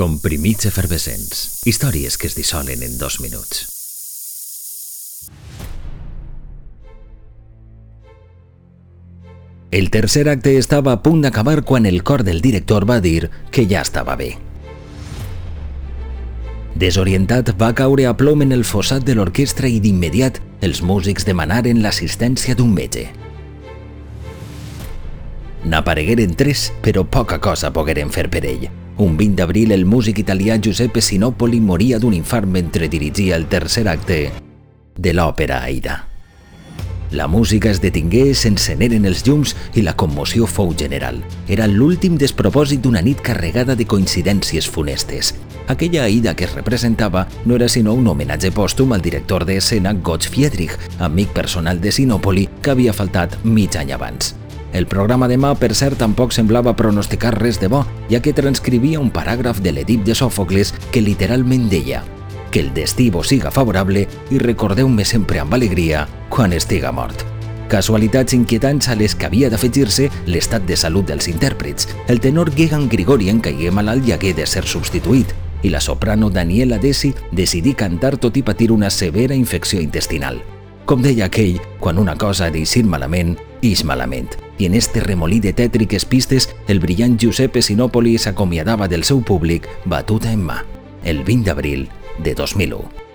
Comprimits efervescents. Històries que es dissolen en dos minuts. El tercer acte estava a punt d'acabar quan el cor del director va dir que ja estava bé. Desorientat, va caure a plom en el fossat de l'orquestra i d'immediat els músics demanaren l'assistència d'un metge. N'aparegueren tres, però poca cosa pogueren fer per ell. Un 20 d'abril, el músic italià Giuseppe Sinopoli moria d'un infart mentre dirigia el tercer acte de l'òpera Aida. La música es detingué, s'enceneren els llums i la commoció fou general. Era l'últim despropòsit d'una nit carregada de coincidències funestes. Aquella Aida que es representava no era sinó un homenatge pòstum al director d'escena Gotch Friedrich, amic personal de Sinopoli, que havia faltat mig any abans. El programa demà, per cert, tampoc semblava pronosticar res de bo, ja que transcrivia un paràgraf de l'Edip de Sòfocles que literalment deia que el destí vos siga favorable i recordeu-me sempre amb alegria quan estiga mort. Casualitats inquietants a les que havia d'afegir-se l'estat de salut dels intèrprets. El tenor Gegan Grigorian caigué malalt i hagué de ser substituït, i la soprano Daniela Desi decidí cantar tot i patir una severa infecció intestinal. Com deia aquell, quan una cosa ha d'eixir malament, ix malament. I en este remolí de tètriques pistes, el brillant Giuseppe Sinopoli s'acomiadava del seu públic batuta en mà, el 20 d'abril de 2001.